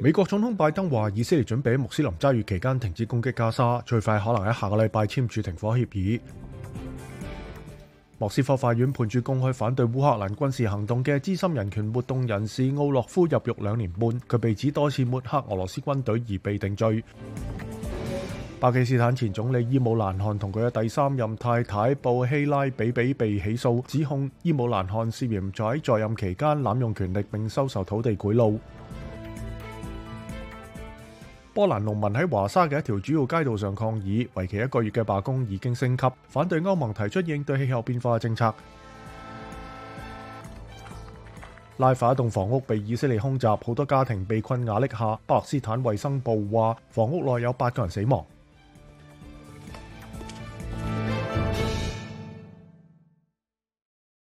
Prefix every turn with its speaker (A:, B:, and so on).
A: 美国总统拜登话，以色列准备喺穆斯林斋月期间停止攻击加沙，最快可能喺下个礼拜签署停火协议。莫斯科法院判处公开反对乌克兰军事行动嘅资深人权活动人士奥洛夫入狱两年半，佢被指多次抹黑俄罗斯军队而被定罪。巴基斯坦前总理伊姆兰汗同佢嘅第三任太太布希拉比比被起诉，指控伊姆兰汗涉嫌在在任期间滥用权力并收受土地贿赂。波兰农民喺华沙嘅一条主要街道上抗议，为期一个月嘅罢工已经升级，反对欧盟提出应对气候变化嘅政策。拉法一栋房屋被以色列空袭，好多家庭被困瓦砾下。巴基斯坦卫生部话，房屋内有八个人死亡。